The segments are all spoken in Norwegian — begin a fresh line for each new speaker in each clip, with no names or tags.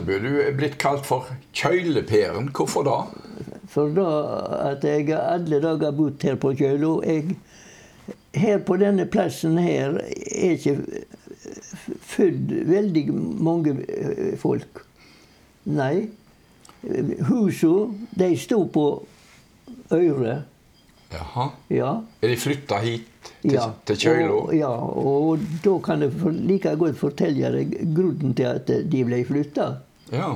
Per du er blitt kalt for Kjøyle-Peren. Hvorfor da?
For da at jeg alle dager bodd her på Kjølo jeg, Her på denne plassen her er ikke født veldig mange eh, folk. Nei. Husene, de sto på Øyre.
Jaha.
Ja.
Er de flytta hit til,
ja.
til Kjølo?
Og, ja, og da kan jeg for, like godt fortelle deg grunnen til at de ble flytta.
Ja.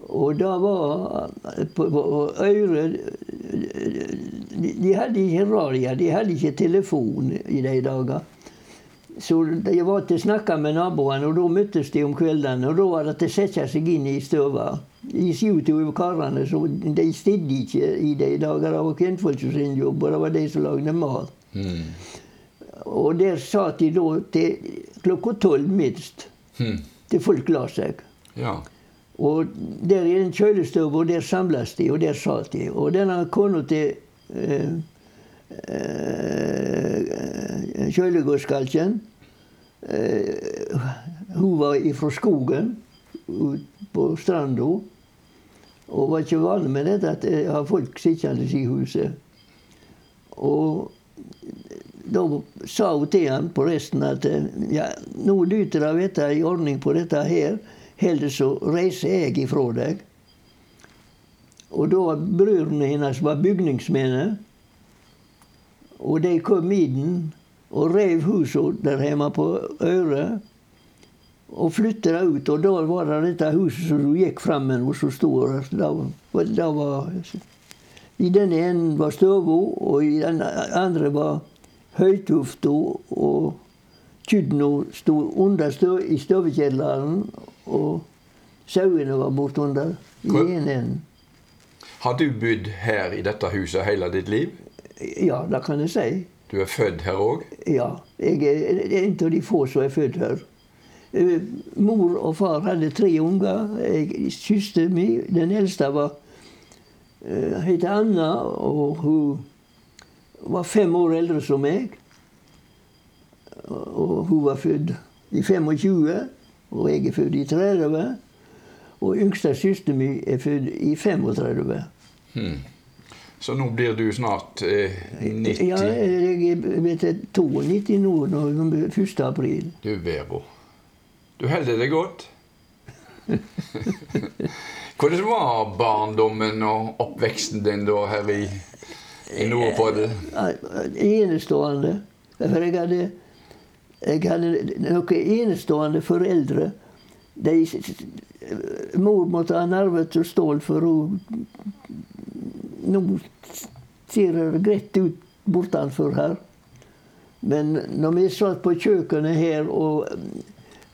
Og da var på, på Øyre de, de hadde ikke radio, de hadde ikke telefon i de dager. Så de var til å snakke med naboene, og da møttes de om kveldene. Og da var det til å sette seg inn i støva. De skjøt over karene, så de stidde ikke i de dager. Det var kvinnfolk sin jobb, og det var de som lagde mat.
Mm.
Og der satt de da til klokka tolv minst,
mm.
til folk la seg.
Ja.
Og der i den kjølestova, der samles de, og der satt de. Og denne kona til eh, eh, kjølegårdskalken eh, Hun var ifra skogen ut på stranda. Og var ikke vanlig med dette at jeg har folk sittende i huset. Og da sa hun til han på resten at eh, ja, nå lyter det dette i ordning på dette her, heller så reiser jeg ifra deg. Og da var brødrene hennes var bygningsmennene. Og de kom inn og rev huset der hjemme på Øre. Og flytta det ut. Og da var det dette huset som du gikk fram med, og som sto der. Da, da var, I den ene var Støvo, og i den andre var høytufta. Og kyrne sto under støv, i støvekjelleren, og sauene var bortunder i
Hvor-
enden.
Har du bodd her i dette huset hele ditt liv?
Ja, det kan jeg si.
Du er født her òg?
Ja. Jeg er en av de få som er født her. Eh, Mor og far hadde tre unger. Jeg, Søster min, den eldste, var eh, het Anna, og hun var fem år eldre som meg. Og hun var født i 25, og jeg er født i 30. Og yngste søster mi er født i 35.
Hmm. Så nå blir du snart eh, 90.
Ja, jeg er vet jeg, 92 nå, nå 1. april.
Du Vebo. Du holder deg godt. Hvordan var barndommen og oppveksten din da her i, i Nordpodden?
Enestående. For jeg hadde, jeg hadde noen enestående foreldre. De, mor måtte ha nerver til stål, for hun Nå ser det greit ut bortenfor her. Men når vi satt på kjøkkenet her og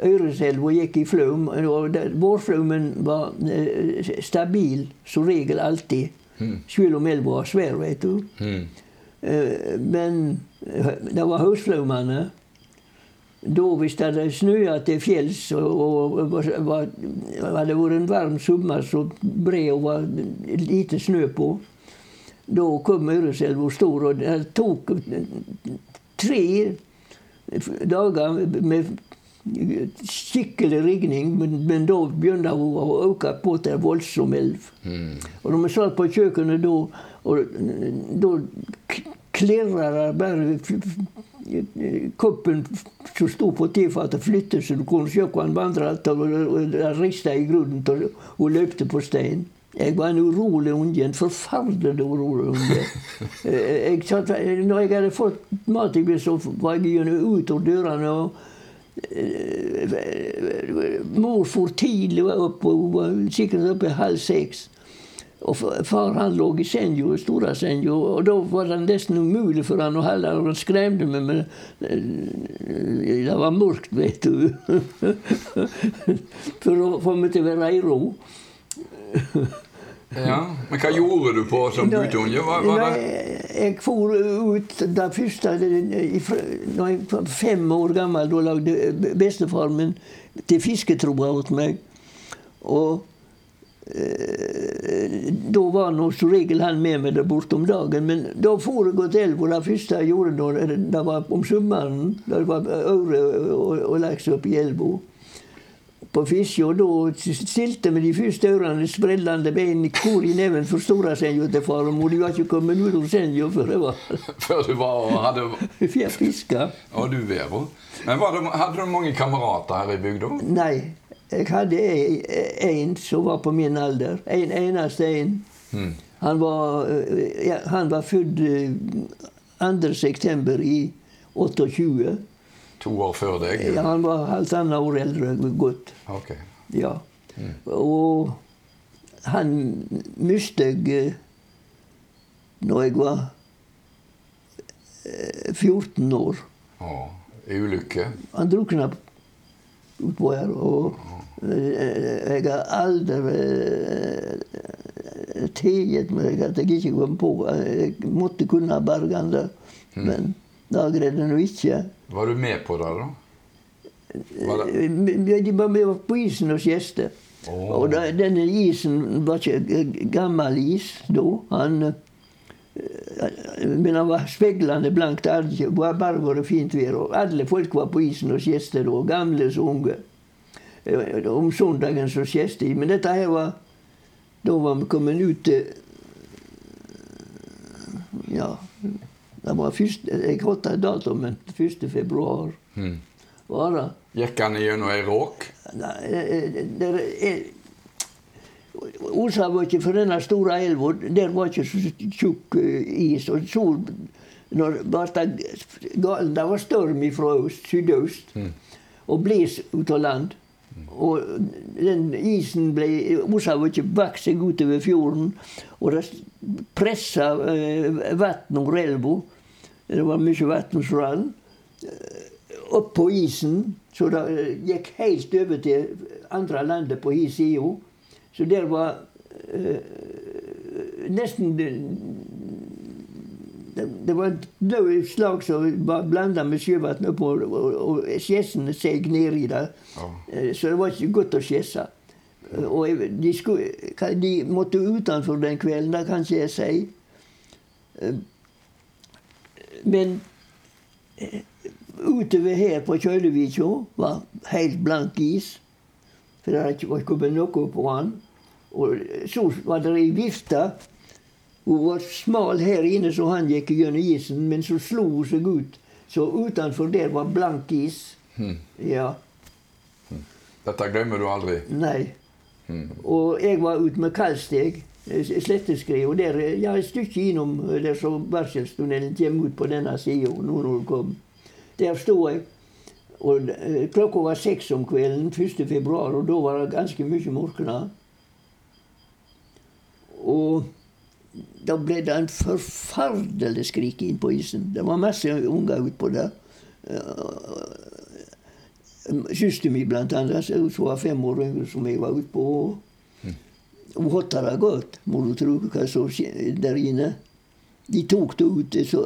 Øreselva gikk i flom, og det- var eh, stabil som regel alltid. Selv om elva var svær, vet du. Eh, Men eh, det var høstflommene. Da hvis det hadde snødd til fjells og, var, hadde vært en varm sommer så bred og var lite snø på, da kom Øreselva stor, og det tok tre dager med skikkelig rigning, men, men da begynte hun å øke på til en voldsom elv.
Mm.
Og når vi satt på kjøkkenet da, og da klirra det bare Koppen som sto på tefatet, flyttet, så du kunne se hvordan han vandret. Og det rista i grunnen og, hun løpte på stein. Jeg var en urolig unge. En forferdelig urolig unge. Eh, Jeg satt, når jeg hadde fått mat, så var jeg gjennom ut av dørene. og eh, Mor for tidlig opp, og hun sikkert oppe halv seks. Og far han lå i senja, stora senja, og da var det nesten umulig for han å holde Han skremte meg, men eh, det var mørkt, vet du. For å få meg til å være i ro.
Ja, Men hva gjorde du på som guttunge? Hva, hva
jeg for ut det første Da jeg var fem år gammel, da lagde bestefar min til fisketroa hos meg. Og eh, da var nå som regel han med meg der borte om dagen. Men da for jeg til elva. Det første jeg gjorde da, det var om sommeren. Da det var øre og, og laks opp i elva på fiske, og da stilte vi de første ørene sprellende bein i kor i neven for store mor. De var ikke kommet ut av senja før det var
Før du var og hadde
fjær fiska.
Og du, Vero. Men var det, hadde du mange kamerater her i bygda?
Nei, jeg hadde en som var på min alder. En eneste en.
Hmm.
Han var, eh, ja, han var født eh, 2. september i 28.
To år før deg?
Ja, han var halvannet år eldre. Godt.
Okay.
Ja. Og han mistet jeg eh, når jeg var eh, 14 år.
Å, I ulykke?
Han drukna utpå her. Og eh, jeg har aldri tilgitt meg at jeg ikke kom på. Jeg måtte kunne berge han der. Men det greide han ikke.
Var du med på det, da? Det,
De var med på isen hos gjester.
Oh.
Og da, denne isen var ikke gammel is da. Han, eh, men han var speglende blank. Det var bare vært fint vær. Og alle folk var på isen hos gjester da, gamle som unge. Eh, Om søndagen som gjester. Men dette her var Da var vi kommet ut til Ja. Det var første, jeg holdt datoen 1. februar.
Mm.
Var det?
Gikk han gjennom ei råk?
Nei, eh, er Osa var ikke for denne store elva. Der var ikke så tjukk eh, is. Og så når var det var storm fra øst, sydøst og bles ut av land. Og den isen ble Osa var ikke bak seg utover fjorden. Og det pressa eh, vann over elva. Det var mye vann som rant opp på isen, så det eh, gikk helt over til andre landet på hi sida. Så der var eh, nesten det, det var et dødt slag som var blanda med sjøvann oppå, og, og skjessene seg i det.
Ja.
Eh, Så det var ikke godt å skjesse. Eh, Og de, skulle, de måtte utenfor den kvelden, det kan ikke jeg si. Men eh, utover her på Kjølevikja var helt blank is. For det hadde ikke kommet noe på den. Og så var det ei vifte. Hun var smal her inne, så han gikk gjennom isen, men så slo hun seg ut. Så utenfor der var blank is.
Hmm.
Ja.
Dette glemmer du aldri.
Nei.
Hmm.
Og jeg var ute med kaldsteg, sletteskred, og der, eh, ja, et stykke innom eh, der så varselstunnelen kommer ut på denne sida når du kom. Der sto jeg. Og eh, klokka var seks om kvelden 1. februar, og da var det ganske mye mørkna. Og da ble det en forferdelig skrik inn på isen. Det var masse unger utpå der. Søsteren min blant annet, som var fem år yngre som jeg var utpå. Det godt, må du tro, hva som skjedde der inne. De tok det ut så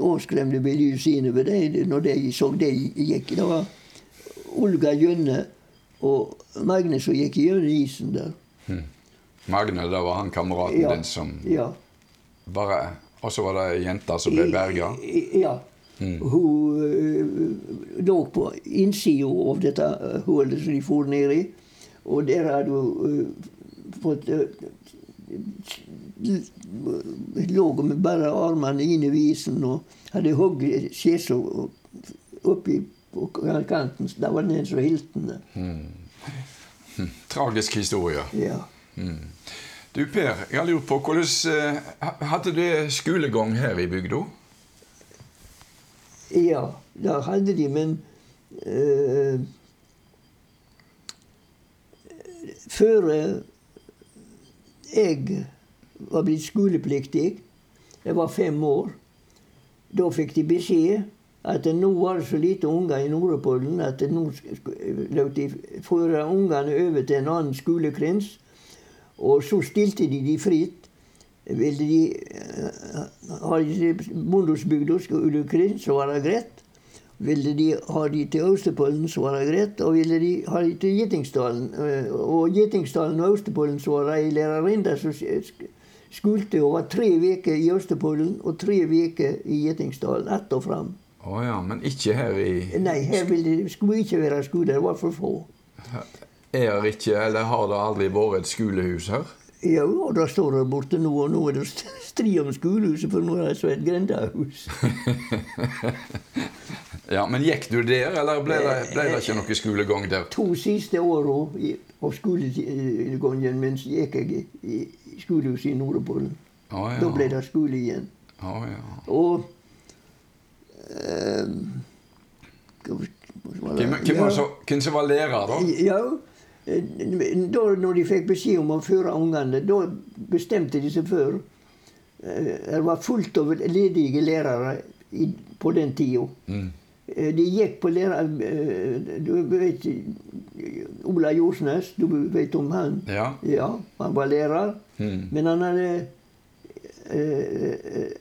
avskremte ved lyset ved det når de så det gikk. Det var Olga Jønne og Magne som gikk gjennom isen der.
Magne, det var han kameraten
Ja.
din som
Ja.
bare Og så var det ei jente som ble berga?
Ja. Ja. Hun uh, lå på innsida av dette øh, hullet som de for ned i. Og der hadde hun øh, fått øh, Lå med bare armene inne i visen og hadde hogd skjesa oppi på kanten. Da var den så hiltende.
Tragisk historie.
Ja.
Du Per, jeg har lurt på hvordan eh, Hadde du skolegang her i bygda?
Ja, det hadde de, men eh, Før jeg var blitt skolepliktig. Jeg var fem år. Da fikk de beskjed at nå var det så lite unger i Nordpollen at nå lot de føre ungene over til en annen skolekrins. Og så stilte de de fritt. Ville de eh, ha bondehusbygda skulle skolekrins, så var det greit. Ville de ha de til Austerpollen, så var det greit. Og ville de ha de til Gjettingsdalen eh, Og Gjettingsdalen og Austerpollen, så var det ei lærerinne som sk- skulte og var tre uker i Austerpollen og tre uker i Gjettingsdalen. Ett og fram.
Å ja, men ikke her i
Nei, her ville skulle ikke være skole. Det var for få.
Er ikke, eller har det aldri vært et skolehus her?
Ja, og da står det borte nå, og nå er det st- strid om skolehuset, for nå er det så et grendehus.
Ja, Men gikk du der, eller ble det, ble det ikke noe skolegang der?
To siste åra av skolegangen mens gikk jeg i, skolehuset i Nordpollen.
Å ja.
Da ble det skole igjen.
Å ja.
Og det?
Hvem, hvem, var så, hvem som var lærer, da?
Ja, da når de fikk beskjed om å føre ungene, da bestemte de seg for eh, Det var fullt av ledige lærere på den tida.
Mm.
Eh, De gikk på lærer... eh, Du vet Ola Jorsnes, du vet om han?
Ja.
Ja, han var lærer.
Mm.
Men han hadde eh, eh,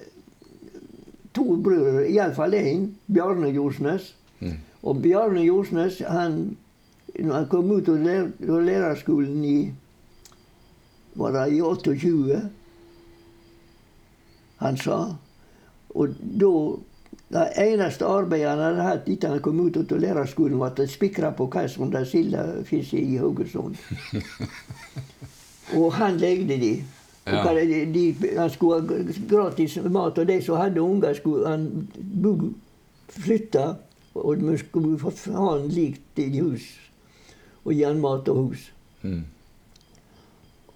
to brødre, iallfall én, Bjarne Jorsnes.
Mm.
Og Bjarne Jorsnes, han, når han kom ut av lær, lærerskolen i Var det i 28? Han sa. Og da Det eneste arbeidet han hadde hatt etter han kom ut av lærerskolen, var å spikre på kassen der sildefiske i Haugesund. Og han legde de.
Ja.
hva det- de, han skulle ha gratis mat, og de som hadde unger, skulle han flytte. Og vi skulle få ha han likt i hus. Og gi han mat og hus.
Mm.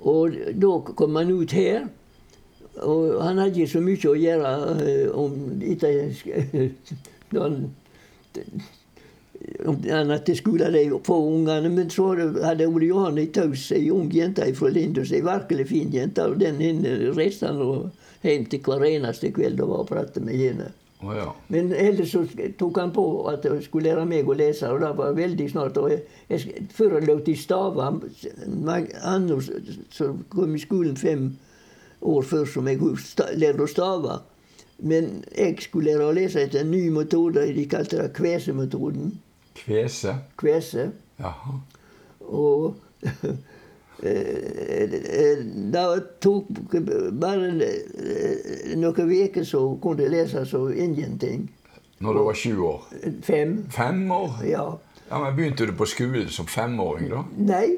Og da kom han ut her. Og han hadde ikke så mye å gjøre eh, om etter han hadde skole de få ungene, men så hadde Ole Johan ei taus, ei ung jente fra Lindås, ei virkelig fin jente, og den reiste han hjem til hver eneste kveld og var og pratet med henne.
Å ja.
Men ellers så tok han på at jeg skulle lære meg å lese, og det var veldig snart. Og jeg, jeg, før jeg de stave han- Han som kom i skolen fem år før som jeg lærte å stave. Men jeg skulle lære å lese etter en ny metode, de kalte det kvesemetoden.
Kvese?
Kvese.
Jaha.
Og det tok bare eh, noen uker så kunne jeg lese så ingenting.
Når du var sju år?
Fem.
Fem år?
Ja.
Ja, men Begynte du på skolen som femåring, da?
Nei.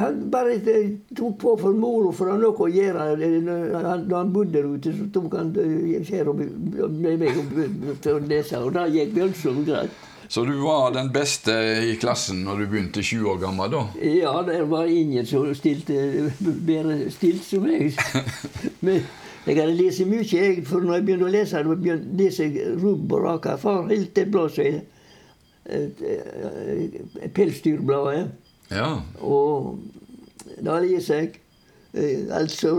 Han bare eh, tok på for moro for å ha noe å gjøre. Eh, Han, da han bodde der ute, så tok han eh, med meg og lese, og det gikk voldsomt greit.
Så du var den beste i klassen når du begynte sju år gammel, da?
Ja, det var ingen som stilte bedre stilt som meg. Men jeg hadde lest mye, jeg, for når jeg begynte å lese, da begynte jeg Rubb og Raka. Far helt et blad er et, et Pelsdyrbladet.
Ja.
Og da leser jeg eh, Altså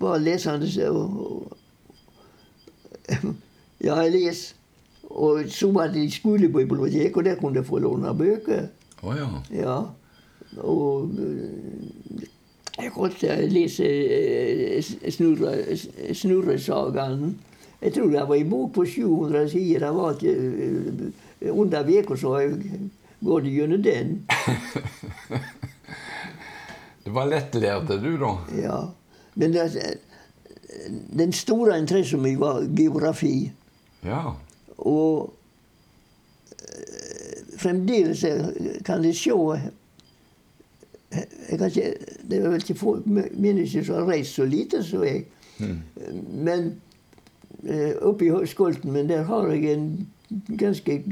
bare lesende Og, og, Ja, jeg leser. Og så var det skolebibliotek, og der kunne jeg få låne bøker.
Oh, ja.
Ja. Og eh, jeg kunne lese eh, Snurre- Snurresagaen. Jeg tror det var en bok på 700 sider. Det var ikke eh, Under uka så går det gjennom den.
Du var lettlærte, du, da?
Ja. Men det, den store interessen min var geografi.
Ja.
Og eh, fremdeles kan jeg se jeg kan ikke, Det er vel ikke få mennesker som har reist så lite som jeg. Men eh, oppe i Skolten, men der har jeg en ganske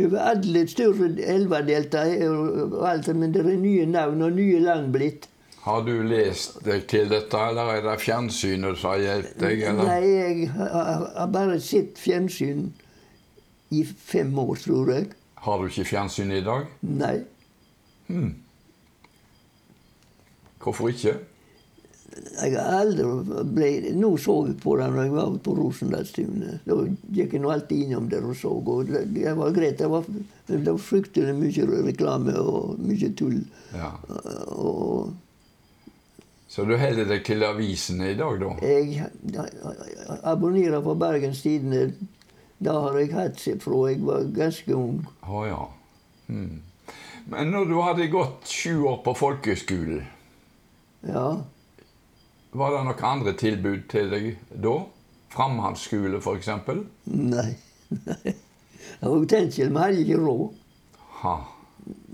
over alle større elvedelta og alt, men det er nye navn og nye land blitt.
Har du lest deg til dette, eller er det fjernsynet som har hjulpet deg? Eller?
Nei, jeg har bare sett fjernsyn i fem år, tror jeg.
Har du ikke fjernsyn i dag?
Nei.
Hvorfor ikke?
jeg har aldri ble, Nå så jeg på det når jeg var på Rosendalstunet. Da gikk jeg nå alltid innom der og så. Og det var greit. Det var, det var fryktelig mye reklame og mye tull.
Ja.
Og
Så du holder deg til avisene i dag, da?
jeg abonnerer på Bergens Tidende. Det har jeg hatt fra jeg var ganske ung.
Å ja. hmm. Men når du hadde gått sju år på folkeskolen,
Ja.
var det noen andre tilbud til deg da? Framhandsskole, f.eks.?
Nei. nei. Det Og Tenkjel, vi hadde ikke råd.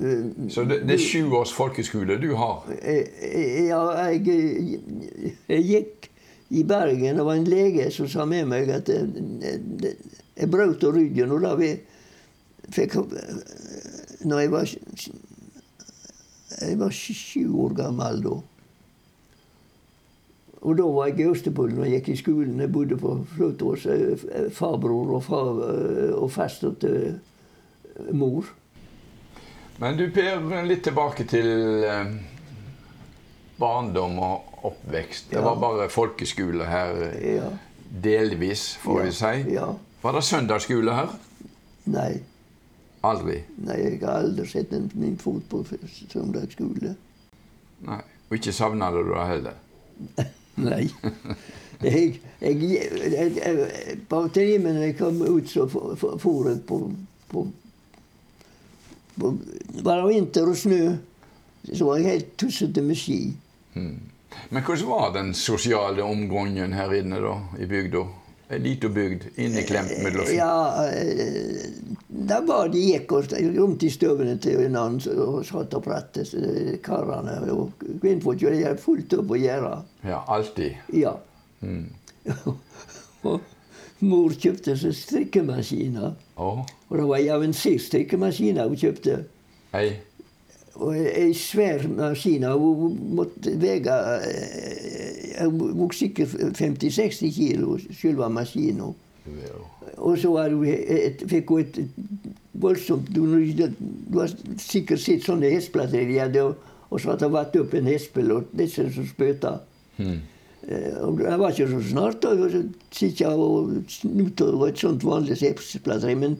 Eh,
Så det, det er sju års folkeskole du har?
Eh, eh, Ja, jeg, jeg gikk i Bergen. Det var en lege som sa med meg at jeg, jeg brøt ryggen. Og da vi fikk Når jeg var Jeg var sju år gammel da. Og da var jeg i Østerpollen og gikk i skolen. Jeg bodde på Fløt hos eh, farbror og, far, eh, og fester til mor.
Men du Per, litt tilbake til eh, barndom og oppvekst. Det var bare folkeskole her, eh, delvis, får vi si.
Ja.
Var det søndagsskole her?
Nei.
Aldri.
Nei, jeg har aldri sett min fot på søndagsskole.
Nei. Og ikke savna du det heller?
Nei. Jeg, jeg, jeg, jeg, på timen jeg kom ut, så for jeg på, på, det vinter og snø, så var jeg helt tussete med ski.
Men hvordan var den sosiale omgangen her inne da, i bygda? Ei lita bygd inneklemt mellom
Eh, Ja, det da var de gikk og rundt i støvene til hverandre og satt og pratet, eh, karene. Og kvinnfolk gjorde fullt opp å gjøre.
Ja, alltid.
Ja.
Mm.
og mor kjøpte seg strikkemaskiner.
Oh.
Og det var en avansert strikkemaskin hun kjøpte.
Hey.
Og ei svær maskin. Hun måtte veie Hun vog sikkert 50-60 kilo, selve maskinen. Og så et, fikk hun et voldsomt Du du har sikkert sett sånne hestplater de hadde, og, og så hadde det vært opp en hestbil, og disse som spøta.
Mm.
Eh, Det var ikke så snart å sitte og på et sånt vanlig hestplater. Men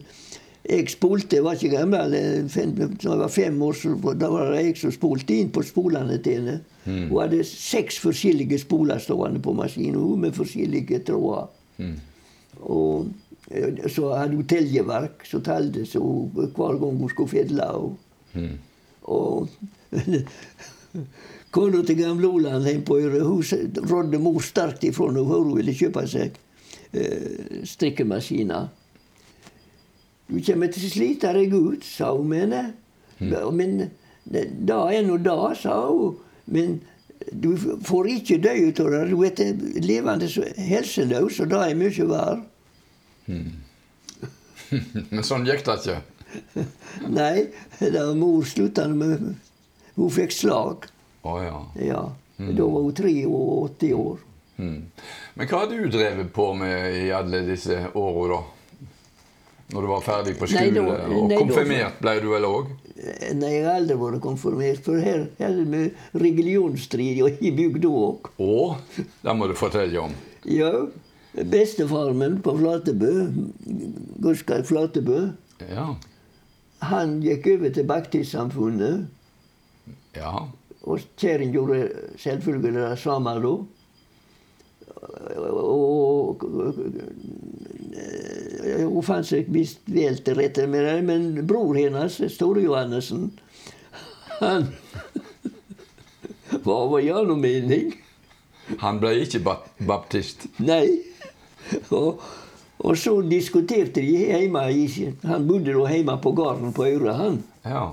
jeg spolte, jeg var ikke gammel, da jeg var fem år, så da var det jeg som spolte inn på spolene til henne. Hun hadde seks forskjellige spoler stående på maskinen, med forskjellige tråder.
Mm.
Og eh, så hadde hun teljeverk som talte så hver gang hun skulle fedle. Og,
Mm.
og Kona til gamle Oland hjemme på s- rådde mor sterkt ifra når hun ville kjøpe seg eh, strikkemaskiner. Du kommer til å slite deg ut, sa hun mene. Men det- er nå det, sa hun. Men du får ikke dø ut av det. Du er levende så helseløs, og det er mye verre.
Men sånn gikk det ikke.
Nei, da mor slutta med Hun fikk slag.
Å ja.
Ja. Da var hun 83 år.
Mm. Men hva har du drevet på med i alle disse åra, da? Når du var ferdig på
Nei, da-
og
nei,
konfirmert ble du vel òg?
Nei, jeg har aldri vært konfirmert, for her er det med religionsstrid i bygda òg.
Å, det må du fortelle om.
Ja. Bestefaren min på Flatebø, Guskar Flatebø,
Ja.
han gikk over til Baptistsamfunnet.
Ja.
Og kjerring gjorde selvfølgelig det samme da. Og hun fant seg visst vel til rette med det, men bror hennes, Store Johannessen, han var av en annen mening.
Han ble ikke bap baptist.
Nei. Og, og så diskuterte de hjemme i Han bodde da hjemme på gården på Øyre, han.
Ja.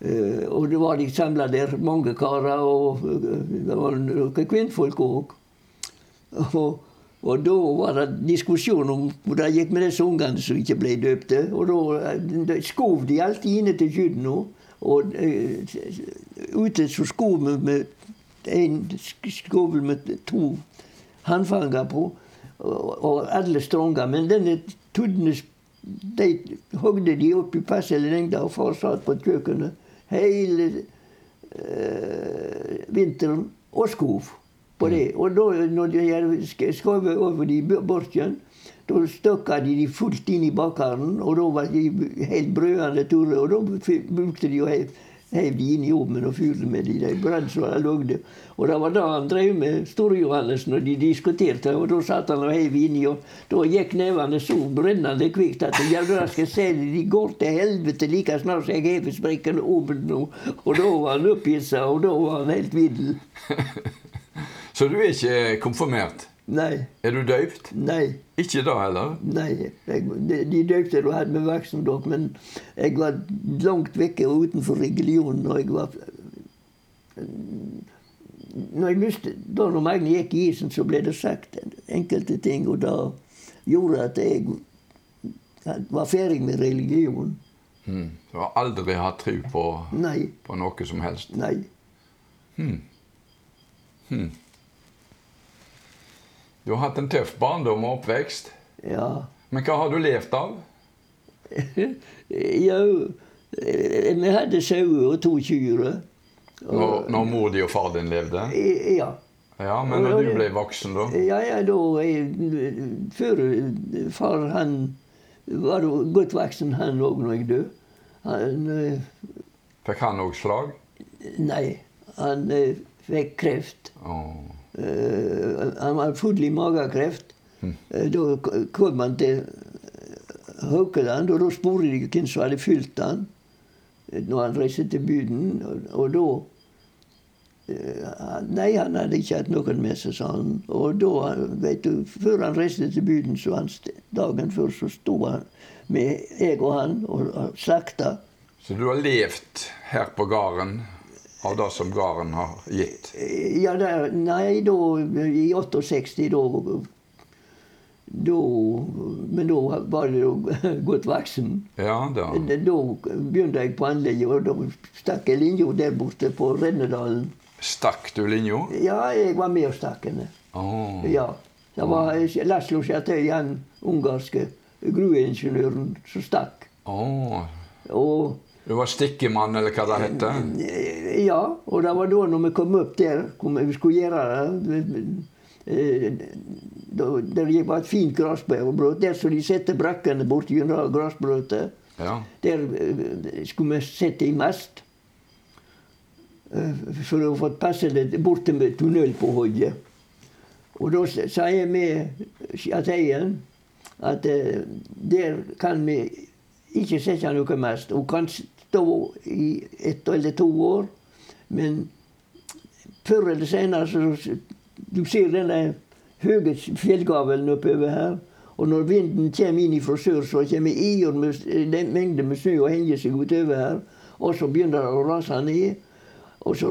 Eh, og det var de samla der, mange karer, og eh, det var noen kvinnfolk òg. Og, da var det diskusjon om hvordan det gikk med disse ungene som ikke ble døpte. Og da, eh, skov de alltid inne til kyrne. Og ute så skov vi med en skovel med to håndfanger på, og, og alle stronger. Men denne tuddene de hogde de opp i passelig lengde, og far satt på kjøkkenet hele eh, vinteren og skov. på det. Og da, når de sk- skrev over de borken, da støkka de de fullt inn i bakeren, og da var de helt brødende tørre. Og da brukte de jo hev, hev de inn i ovnen med brød som de lagde. Og det var da han drev med Store-Johannessen, og de diskuterte, og da satt han og hev inni, og da gikk nevene så brennende kvikt at ja, da skal jeg se de går til helvete like snart som jeg hever sprekken åpen nå. Og da var han opphissa, og da var han helt vill.
Så du er ikke konfirmert?
Nei,
Er du døypt?
nei.
Ikke da heller?
Nei, jeg, de, de døpte du hadde med virksomhet, men jeg var langt vekke og utenfor religionen når jeg var når jeg miste, Da når Magne gikk i isen, så ble det sagt enkelte ting, og da gjorde at jeg var ferdig med religion.
Mm. Du har aldri hatt tro på, på noe som helst?
nei.
Du har hatt en tøff barndom og oppvekst.
Ja.
Men hva har du levd av?
ja vi hadde sauer og to kyr.
Når, når mor di og far din levde?
Ja.
Ja, Men når du ble voksen, da?
Ja, ja, da jeg, Før far han var godt voksen, han òg, når jeg døde. Han eh,
Fikk han òg slag?
Nei, han eh, fikk kreft.
Åh.
Eh, han var full i magekreft. Eh, Da kom han til Haukeland, og da spurte de hvem som hadde fylt han eh, når han reiste til byen. Og, og da eh, Nei, han hadde ikke hatt noen med seg, sa han. Og da, vet du, før han reiste til byen, så han, dagen før, så sto han med jeg og han og slakta.
Så du har levd her på gården av det som gården har gitt?
Ja, der, nei, da I 68, da, da Men da var det jo godt voksen.
Ja da.
Da begynte jeg på anlegget, og da stakk jeg linja der borte på Rennedalen.
Stakk du linja?
Ja, jeg var med og stakk henne.
Åh.
Ja. Det var Laslo Chatøy, han ungarske grueingeniøren, som stakk.
Åh.
Og
Du var stikkemann, eller hva det heter?
Eh, Ja, og det var da når vi kom opp der, kom, vi skulle gjøre det Det da, var et fint gressbrøt. Der som de setter brakkene borti gjennom gressbrøtet.
Ja.
Der eh, skulle vi sette i mest. eh, For å få passe det bort med tunnel på hodet. Og da sier med Chateien at eh, der kan vi ikke sette noe mest. Hun kan stå i ett eller to år, men før eller senere så Du ser denne høye fjellgavelen oppover her. Og når vinden kommer inn fra sør, så kommer ier med den mengde med snø og henger seg utover her. Og så begynner det å rase ned. Og så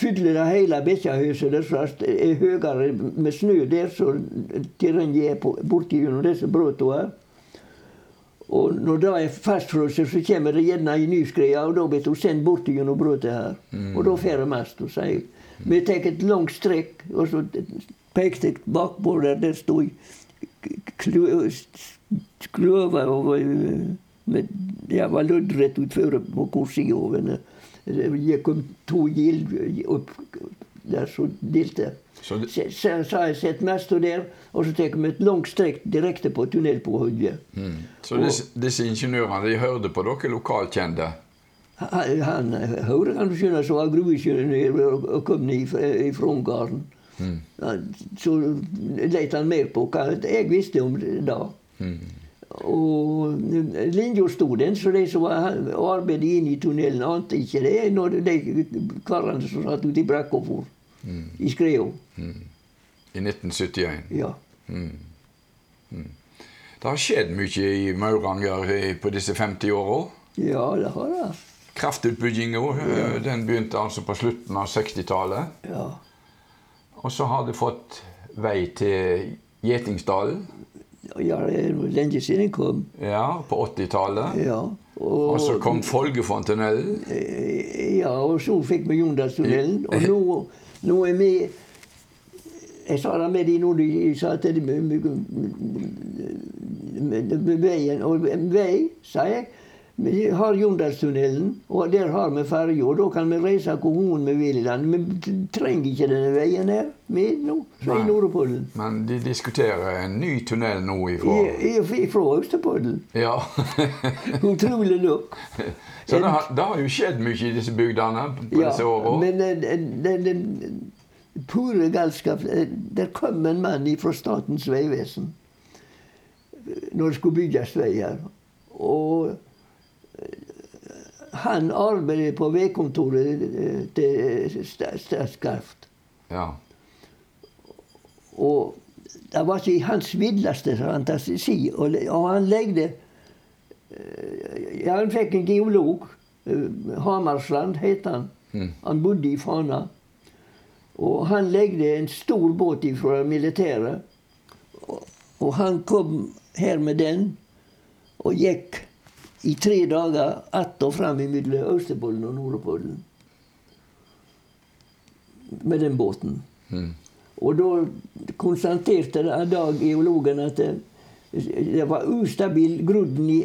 fyller det hele Bekkjahuset som er høyere med snø der så terrenget er borti gjennom disse brøtta her. Og når det er fastfrosset, så kommer det gjerne ei ny skred, og da blir hun sendt bort gjennom brøtet her. Og da får jeg mest. Og sier vi tar et langt strekk, og så pekte jeg bakpå der der sto kløver med, ja, var loddrett utfor på korsidene. Det kom to gild opp der som delte.
Så det,
Så så har jeg sett mester der, og så tar vi et langt strekk direkte på tunnel på Hudje.
mm. så disse, disse ingeniørene de hørte på dere lokalkjente?
Han, han hørte kan du skjønne som var gruveingeniør og, og kom ned fra- Ungarn. Mm. Så lette han mer på hva jeg visste om det da. Og linja sto den, så de som var- arbeidet inne i tunnelen, ante ikke det når de karene som satt ute i brakka for. I skrea.
I 1971.
Ja.
Det har skjedd mye i Mauranger på disse 50 åra.
ja, det har det.
Kraftutbygginga ja. den begynte altså på slutten av 60-tallet.
Ja.
Og så har det fått vei til Gjetingsdalen
ja, det er lenge siden jeg kom.
ja, på 80-tallet.
Ja.
Og så kom Folgefonntunnelen.
Eh, Ja, og så fikk vi Jondalstunnelen. Og nå, nå er vi Jeg sa det med de nå de sa at det veien Og vei, sa jeg. Vi har Jondalstunnelen, og der har vi ferje. Og da kan vi reise hvor vi vil i landet. Vi trenger ikke denne veien her med nå, i. Nordpollen.
Men de diskuterer en ny tunnel nå ifra
I- i- Fra.
Ja.
Utrolig nok.
Så det har, det har jo skjedd mye i disse bygdene på disse åra.
men den, den, den pure galskap eh, Der kom en mann fra Statens vegvesen når det skulle bygges vei her. Og eh, han arbeidet på veikontoret eh, til Sta- Statskraft.
Ja.
Og det var ikke hans villeste fantasi. Og, og han legde eh, Ja, han fikk en geolog. eh, Hamarsland het han.
Mm.
Han bodde i Fana. Og han legde en stor båt fra militæret. Og, og han kom her med den og gikk i tre dager att og frem mellom Østepollen og Nordpolen. Med den båten.
Mm.
Og da konstaterte en dag geologen at det, det var ustabil grunn i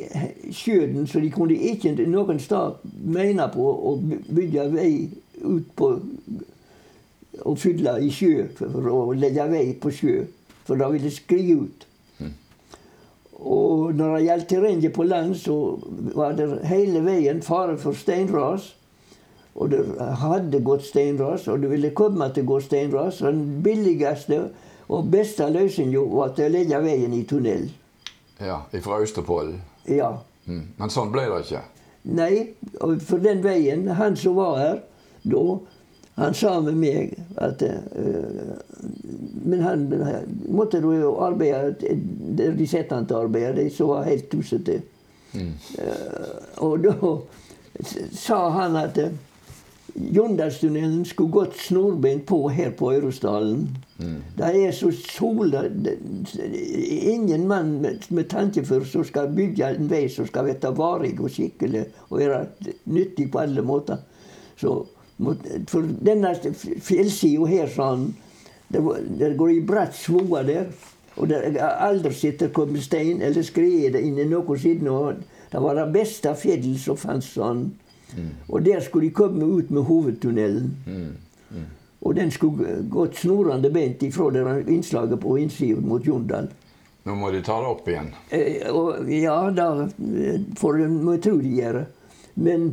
sjøen, så de kunne ikke noen sted mene på å bygge vei ut på og fylle i sjø for å legge vei på sjø, for da ville det skli ut. Og når det gjaldt terrenget på land, så var det hele veien fare for steinras. Og det hadde gått steinras, og det ville komme til å gå steinras. Den billigste og beste løsningen var til å legge veien i tunnel.
ja. Fra Østerpollen.
Ja.
Mm. Men sånn ble det ikke.
Nei, for den veien Han som var her da, han sa med meg at eh, Men han eh, måtte jo arbeide der de satte han til å arbeide, de så helt tussete.
Mm.
Uh, og da sa han at uh, Jondalstunnelen skulle gått snorbeint på her på Øresdalen. Det er så sola det- Ingen mann med, med tanke for som skal bygge en vei som skal være varig og skikkelig og være nyttig på alle måter. Så, for denne fjellsida her, sånn, det, det går i bratt svoa der. Og det har aldri sett det komme stein eller skred inn i noe siden. Og det var det beste fjellet som fantes. sånn. Og der skulle de komme ut med hovedtunnelen. Og den skulle gått snorende bent ifra det innslaget på innsida mot Jondal.
Nå må de ta det opp igjen.
Eh, og ja, da eh, får de må tro de gjør. Men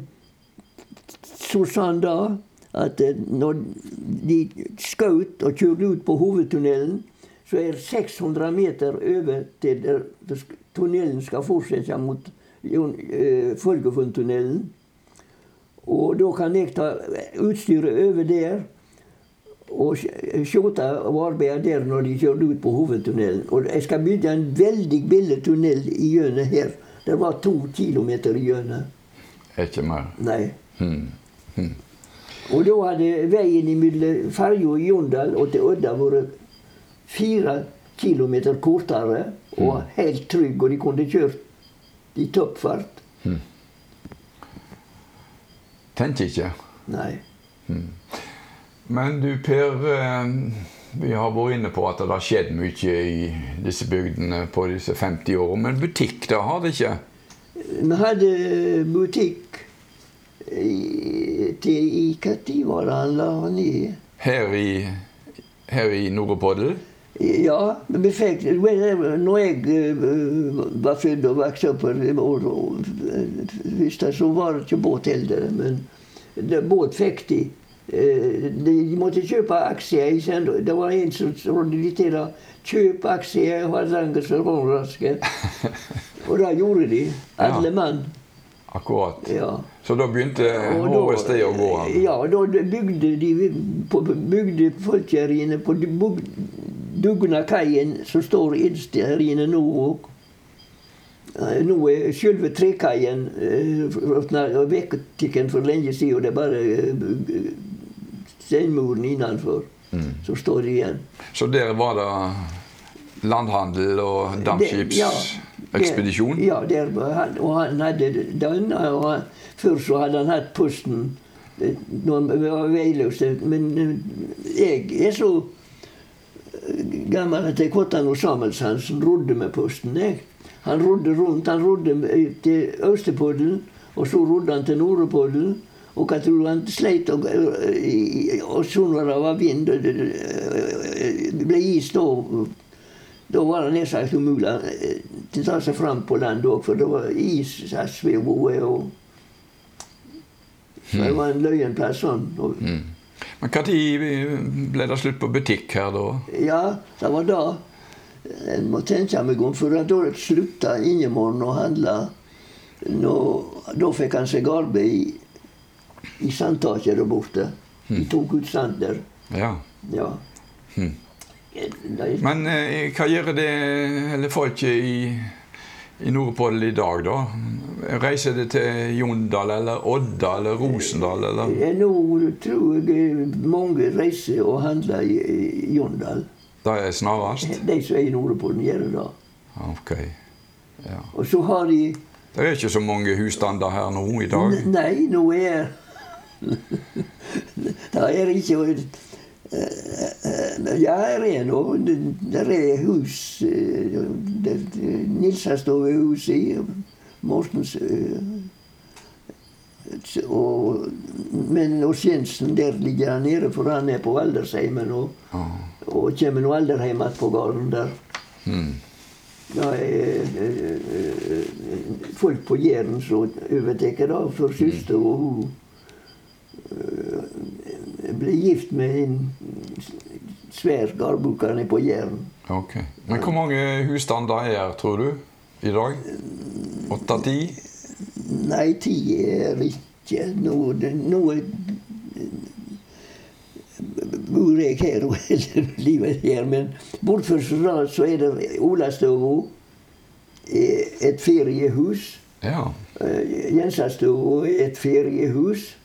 så sa han da at eh, når de skjøt og kjørte ut på hovedtunnelen, så er 600 meter over til der tunnelen skal fortsette mot eh, Og da kan jeg ta utstyret over der og skjøte og arbeide der når de kjørte ut på hovedtunnelen. Og jeg skal bygge en veldig billig tunnel i gjennom her. Det var to kilometer i gjennom.
Ikke mer.
Nei.
Mm.
Og da hadde veien mellom ferja i Jondal og til Odda vært fire kilometer kortere og helt trygg, og de kunne kjørt i toppfart.
Tenker ikke.
Nei.
Men du Per, eh, vi har vært inne på at det har skjedd mye i disse bygdene på disse 50 årene. Men butikk, det har det ikke?
Vi hadde butikk i, til, i tid var det han la ned?
Her i, her i Nordpoddel?
Ja, men vi fikk Når jeg eh, var født og vokste opp det, så var det ikke båt heller. Men det, båt fikk de. Eh, De måtte kjøpe aksjer. Det var en som rådde de til å kjøpe aksjer i Hardanger og råraske. Og det gjorde de. Alle mann.
Akkurat.
Ja.
Så da begynte HSD å gå?
Ja, da bygde de på, bygde folk her inne på Dug- Dugnakaien, som står inne nå òg. Nå er selve trekaien uh, vekk for lenge siden, og det er bare eh, steinmuren innenfor som står igjen.
Så der var det landhandel og
Det-
dampskipsekspedisjon?
Ja, der, og han hadde den. Og før så hadde han hatt posten eh, når vi var veiløse. Men eh, jeg er så gammel at jeg Kottan og Samuelshansen rodde med posten. Jeg. Han rodde rundt. Han rodde til Østepodden, og så rodde han til Nordepodden. Og jeg tror han sleit og, og så når det var vind og det ble is da da var det nær sagt umulig å ta seg fram på land òg, for det var is som svev over. så det var en løyen plass sånn.
Mm. Men når ble det slutt på butikk her, da?
Ja, det var da. En må tenke meg om, for da slutta Ingemann å handle. Nå, da fikk han seg arbeid i, i sandtaket der borte. De
Mm.
tok ut sand der.
Ja.
Ja.
Mm. Men eh, hva gjør det eller folket i, i Nordpoll i dag, da? Reiser det til Jondal eller Odda eller Rosendal, eller?
Eh, Nå tror jeg mange reiser og handler i, Jondal.
Det er snarest?
De som er i Nordpolen, gjør det.
Ok. Ja.
Og så har de
Det er ikke så mange husstander her nå i dag?
Nei, nå er Det er ikke eh, eh, Ja, det er noe. Det er hus eh, Nils har stått ved huset i Mortens eh, og, Men hos Jensen der ligger han nede, for han er på aldersheimen og,
Ja.
og kommer nå aldri hjem igjen på gården der.
Mm.
Det er eh, eh, folk på Jæren som overtar det for søster, og hun eh, ble gift med en svær gardbruker på Jæren.
Ok. Men hvor mange husstander er tror du, i dag? Åtte-ti?
Nei, ti er ikke Nå, nå er- bor jeg her og hele livet her, men bortfor så så er det Olastova, eh, et feriehus.
Ja.
Jensastova, Jensastua er et feriehus.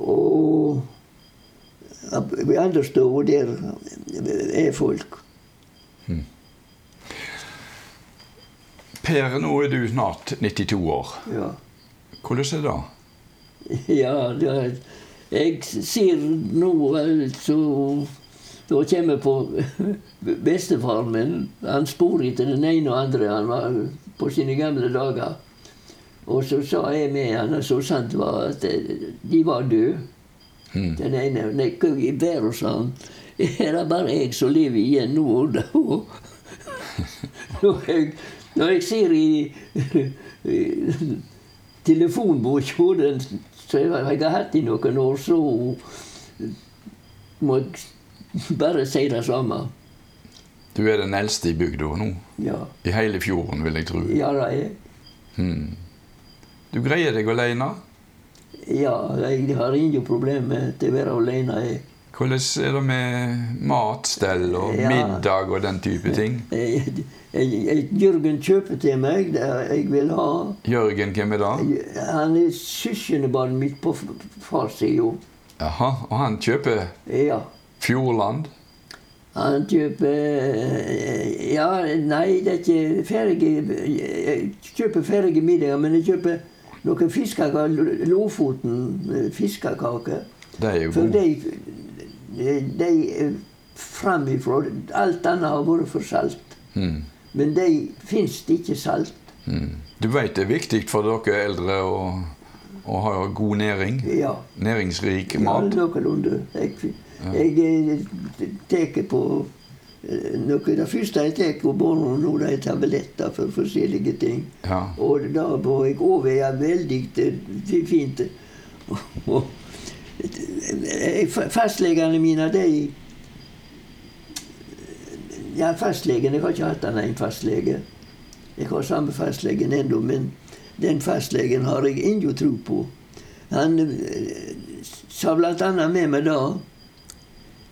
Og ved andre steder der er folk.
Per, nå er du snart 92 år.
Ja.
Hvordan er det?
Ja, det er, jeg ser nå altså Da kommer jeg på bestefaren min. Han spor etter den ene og andre. Han var på sine gamle dager. Og så sa jeg med han, og så sant var at de var døde.
Mm.
Den ene Nei, hva i verden, sa han. Er det bare jeg som lever igjen nå? og da?» Når jeg, når jeg ser i, i telefonboka den som jeg har hatt i noen år, så må jeg bare si det samme.
Du er den eldste i bygda nå.
Ja,
I hele fjorden, vil jeg tro.
ja det er
Mm. Du greier deg alene.
Ja, jeg har ingen problem med å være alene. jeg.
Hvordan er det med matstell og
Ja.
middag og den type ting?
Jeg, jeg, jeg, Jørgen kjøper til meg det jeg vil ha.
Jørgen, hvem er det?
Han er søskenbarnet mitt på farssida.
Jaha, og han kjøper
Ja.
Fjordland?
Han kjøper Ja, nei, det er ikke ferdig Jeg kjøper ferdige middager, men jeg kjøper noen fiskekaker. Lofoten eh, fiskekaker.
De er jo
For
god.
de, er framifrå Alt annet har vært for salt.
Mm.
Men de fins det ikke salt.
Mm. Du vet det er viktig for dere eldre å, å ha god næring?
Ja.
Næringsrik
Ja,
mat?
noenlunde. Jeg, jeg eh, tar på noe Det første jeg tok, morgenen, nå, det er tabletter for forskjellige ting.
Ja.
Og da var jeg overveie veldig eh, fint. Og, eh, Fastlegene mine, de Ja, fastlegen Jeg har ikke hatt annen enn fastlege. Jeg har samme fastlegen ennå, men den fastlegen har jeg ingen tro på. Han eh, sa annet med meg da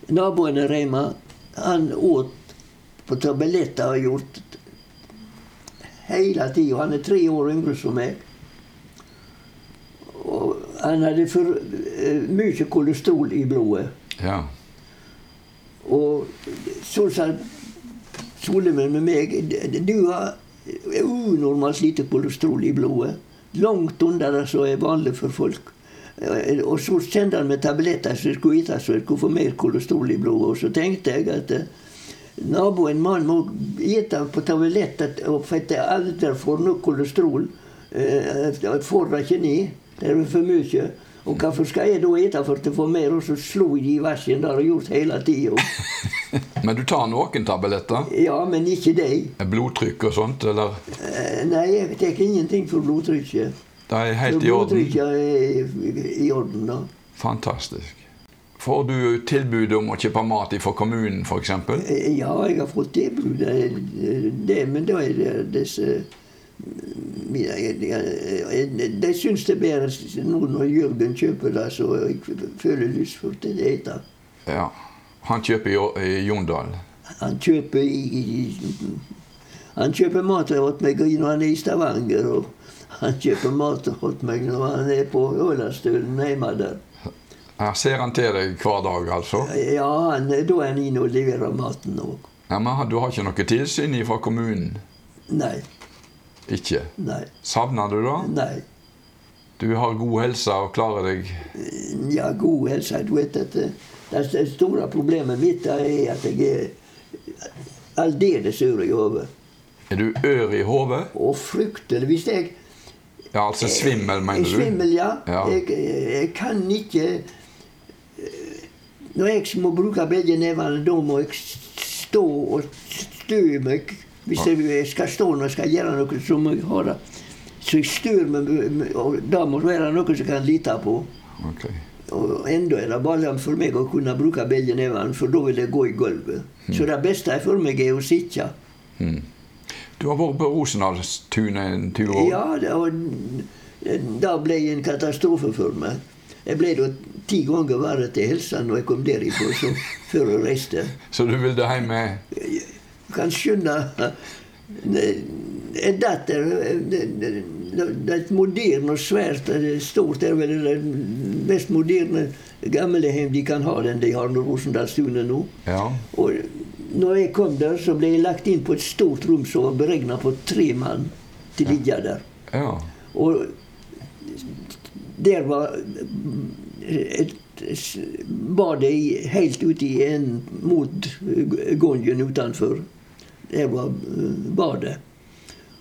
Naboen Reima, han åt på tabletter og har gjort hele tida. Han er tre år yngre som meg. Og han hadde for eh, mye kolesterol i blodet.
ja.
Og så sa Solemann med meg Du har unormalt lite kolesterol i blodet. Langt under det som er vanlig for folk. Eh, Og så sendte han meg tabletter som skulle vite så jeg skulle få mer kolesterol i blodet. Og så tenkte jeg at eh, naboen mann må spise på tabletter, for at jeg aldri får nok kolesterol. eh, Jeg får det ikke ned. Det er for mye. Og hvorfor skal jeg da spise for å få mer? Og så slo jeg i vasken. Det har jeg gjort hele tida.
Men du tar noen tabletter?
Ja, men ikke de.
Blodtrykk og sånt, eller?
Nei, jeg tar ingenting for blodtrykket.
Det er helt i orden?
I orden, da.
Fantastisk. Får du tilbud om å kjøpe mat fra kommunen, f.eks.?
Eh, Ja, jeg har fått tilbud eh, det, men da er det disse jeg- De syns det er bedre nå når Jørgen kjøper det, så jeg føler lyst for å spise.
Ja. Han kjøper i, Jondal.
Han kjøper i Han kjøper mat til meg når han er i Stavanger, og han kjøper mat til meg når han er på Ølandsstølen hjemme der.
Her ser han til deg hver dag, altså?
Ja, han, da er han inne og leverer maten òg.
Ja, men du har ikke noe tilsyn fra kommunen?
Nei,
Ikke?
nei,
Savner du det?
nei.
Du har god helse og klarer deg
Ja, god helse. Du vet at det, det store problemet mitt er at jeg er aldeles i hodet.
Er du ør i hodet?
Og fryktelig. Hvis jeg
Ja, altså svimmel, mener du?
svimmel, ja.
Ja.
Jeg, jeg kan ikke eh, Når jeg må bruke begge nevene, da må jeg stå og stø meg. Hvis jeg skal stå når jeg skal gjøre noe, så må jeg ha det. Så jeg stør meg, og da må det være noe som kan lite på.
Okay.
Og enda er det bare for meg å kunne bruke begge nevene, for da vil jeg gå i gulvet. Så det beste for meg er å sitte.
Mm. Du har vært på Rosendalstunet en tur?
Ja, det, det ble en katastrofe for meg. Jeg ble da ti ganger verre til helsa når jeg kom derifra, så før jeg reiste.
Så du ville hjem med
Du kan skjønne En datter det, det, er et moderne og svært er stort. Det er vel det mest moderne gamlehjem de kan ha, den de har på Rosendalstunet nå.
Ja.
Og når jeg kom der, så ble jeg lagt inn på et stort rom som var beregna på tre mann til å ligge der.
ja.
Og der var et badet helt ute i en mot gongen utenfor. Der var eh, badet.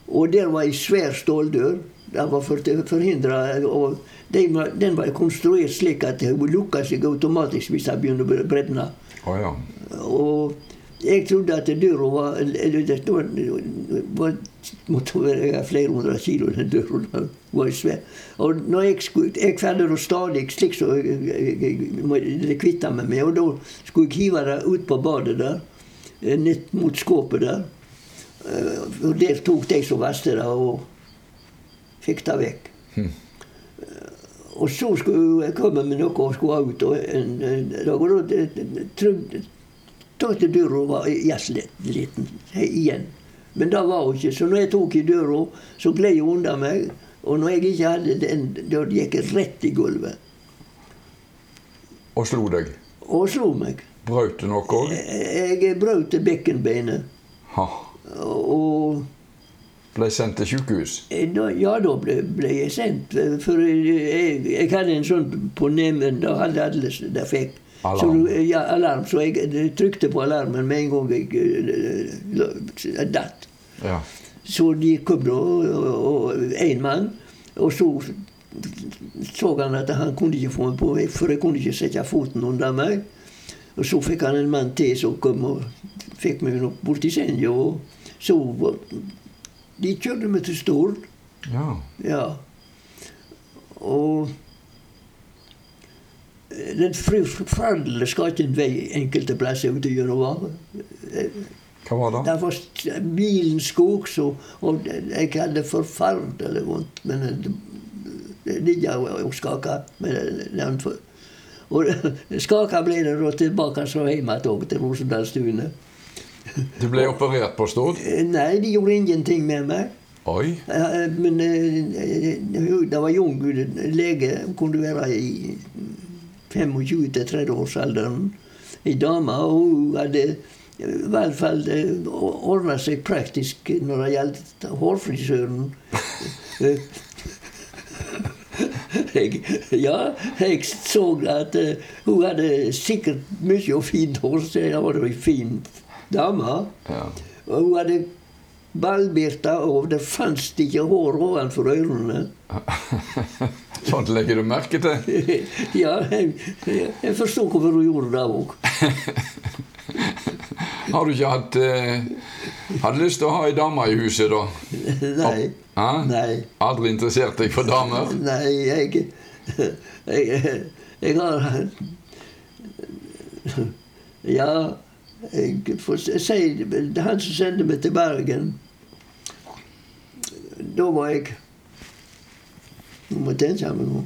Og der var ei svær ståldør. Den var for å forhindre og den var, konstruert slik at det lukka seg automatisk hvis den begynte å brenne.
Oh, ja.
Og jeg trodde at døra var eller det var, var, måtte være flere hundre kilo, den. Den var svær. Og når jeg skulle Jeg fant det stadig slik så jeg, kvitta meg med. Og da skulle jeg hive det ut på badet der, nett mot skåpet der. Eh, Og der tok de som verste det, og fikk det vekk. Og så skulle jeg komme med noe og skulle ut. Og og, og, og, går det, trodde Tante døra var jazzliten igjen. Men det var hun ikke. Så når jeg tok i døra, så gled hun unna meg. Og når jeg ikke hadde den, da gikk jeg rett i gulvet.
Og slo deg.
Og slo meg.
Brøt du noe òg?
Jeg brøt bekkenbeinet.
Ha.
Og
Ble sendt til sjukehus?
da, ja, da ble, ble jeg sendt. For jeg, jeg hadde en sånn på neven. Da hadde alle det fikk. Så, ja, alarm. Så jeg trykte på alarmen med en gang jeg uh, datt.
Ja.
Så de kom da, én mann. Og så så han at han kunne ikke få meg på for jeg kunne ikke sette foten under meg. Og så fikk han en mann til som kom og fikk meg nok bort i senga. Og så De kjørte meg til Stord.
ja.
Ja. Og den forferdelige skatten vei enkelte plasser ute gjennom
Hva var det?
det var st- skog, så, og jeg hadde forferdelig vondt. Men det, det ligger og skaker. Og skaka ble det da tilbake så hjemme til Rosendalstunet.
Du ble operert på Stord?
Nei, de gjorde ingenting med meg.
Oi.
Eh, Men eh, det var jung lege, kunne være i 25-30-årsalderen. Ei dame, og hun hadde i hvert fall ordna seg praktisk når det gjaldt hårfrisøren. jeg, ja, jeg så at eh, hun hadde sikkert mye og fint hår, så hun var ei fin dame.
Ja.
Og hun hadde ballbirta, og det fantes ikke hår ovenfor ørene.
Sånt legger du merke til?
ja, jeg, jeg, forstår hvorfor hun gjorde det òg.
Har du ikke hatt eh, Hadde lyst til å ha ei dame i huset, da?
Nei.
Hæ?
Nei.
Aldri interessert deg for damer?
Nei, jeg, jeg, jeg har Ja, jeg får si Han som sendte meg til Bergen Da var jeg Nå tenke meg nå.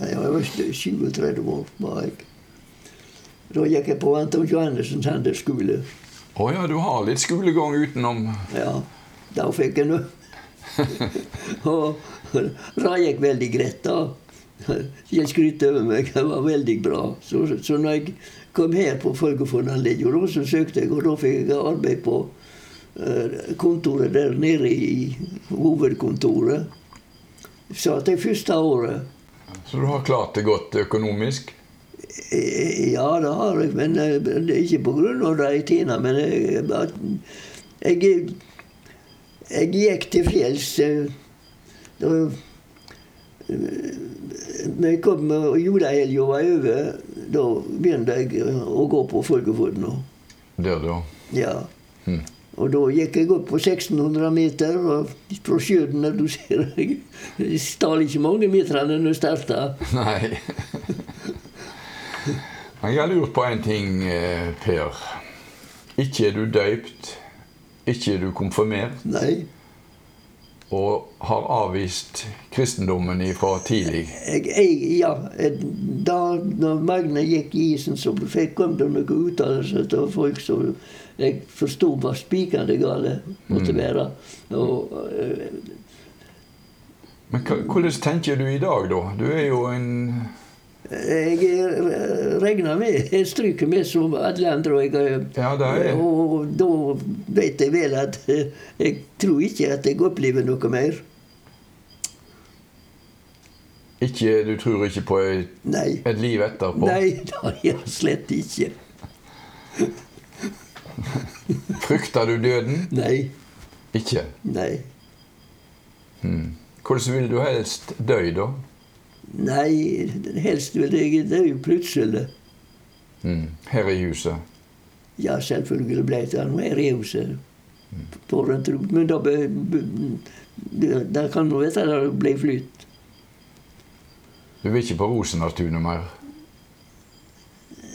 Jeg var 37 år. var jeg. Da gikk jeg på Anton Johannesens handelsskole.
Å ja, du har litt skolegang utenom
Ja, da fikk jeg noe. og det gikk veldig greit, da. Jeg skryter over meg. Det var veldig bra. Så, så når jeg kom her på Folkefondanlegget, så søkte jeg, og da fikk jeg arbeid på kontoret der nede i hovedkontoret. Satt det første året.
Så du har klart det godt økonomisk?
Eh, Ja, det har jeg, men eh, det er ikke av det jeg tjener. Men jeg, jeg, jeg gikk til fjells eh, da jeg kom og julehelga var over, da begynte jeg å gå på Folkefoten.
Der, da.
Ja.
Hm.
Og da gikk jeg opp på 1600 meter, og fra sjøen der du ser jeg jeg stal ikke mange meterne når jeg starta.
Nei. Men Jeg har lurt på en ting, eh, Per. Ikke er du døypt, ikke er du konfirmert,
Nei.
og har avvist kristendommen fra tidlig.
Jeg, jeg, ja, da når Magne gikk i isen, så fikk kom det noen uttalelser av folk som jeg forsto hva spikende gale måtte være. Og, eh,
Men hvordan tenker du i dag, da? Du er jo en
jeg eh, regner med Jeg stryker med som alle andre. Og, jeg,
Ja, er
og da vet jeg vel at eh, jeg tror ikke at jeg opplever noe mer.
ikke, Du tror ikke på et, et liv etterpå?
Nei, det jeg slett ikke.
Frykter du døden?
Nei.
Ikke?
Nei.
Hmm. Hvordan vil du helst dø, da?
Nei, helst vil jeg dø plutselig.
Hmm. Her i huset?
Ja, selvfølgelig ble det noe her i huset. For. Men da, be, be, der det kan du vite at det ble flytt.
Du vil ikke på Rosenartunet mer?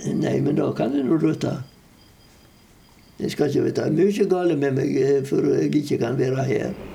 Nei, men da kan jeg nå røtte. Jeg skal ikke vite mye galt med meg eh, for jeg ikke kan være her.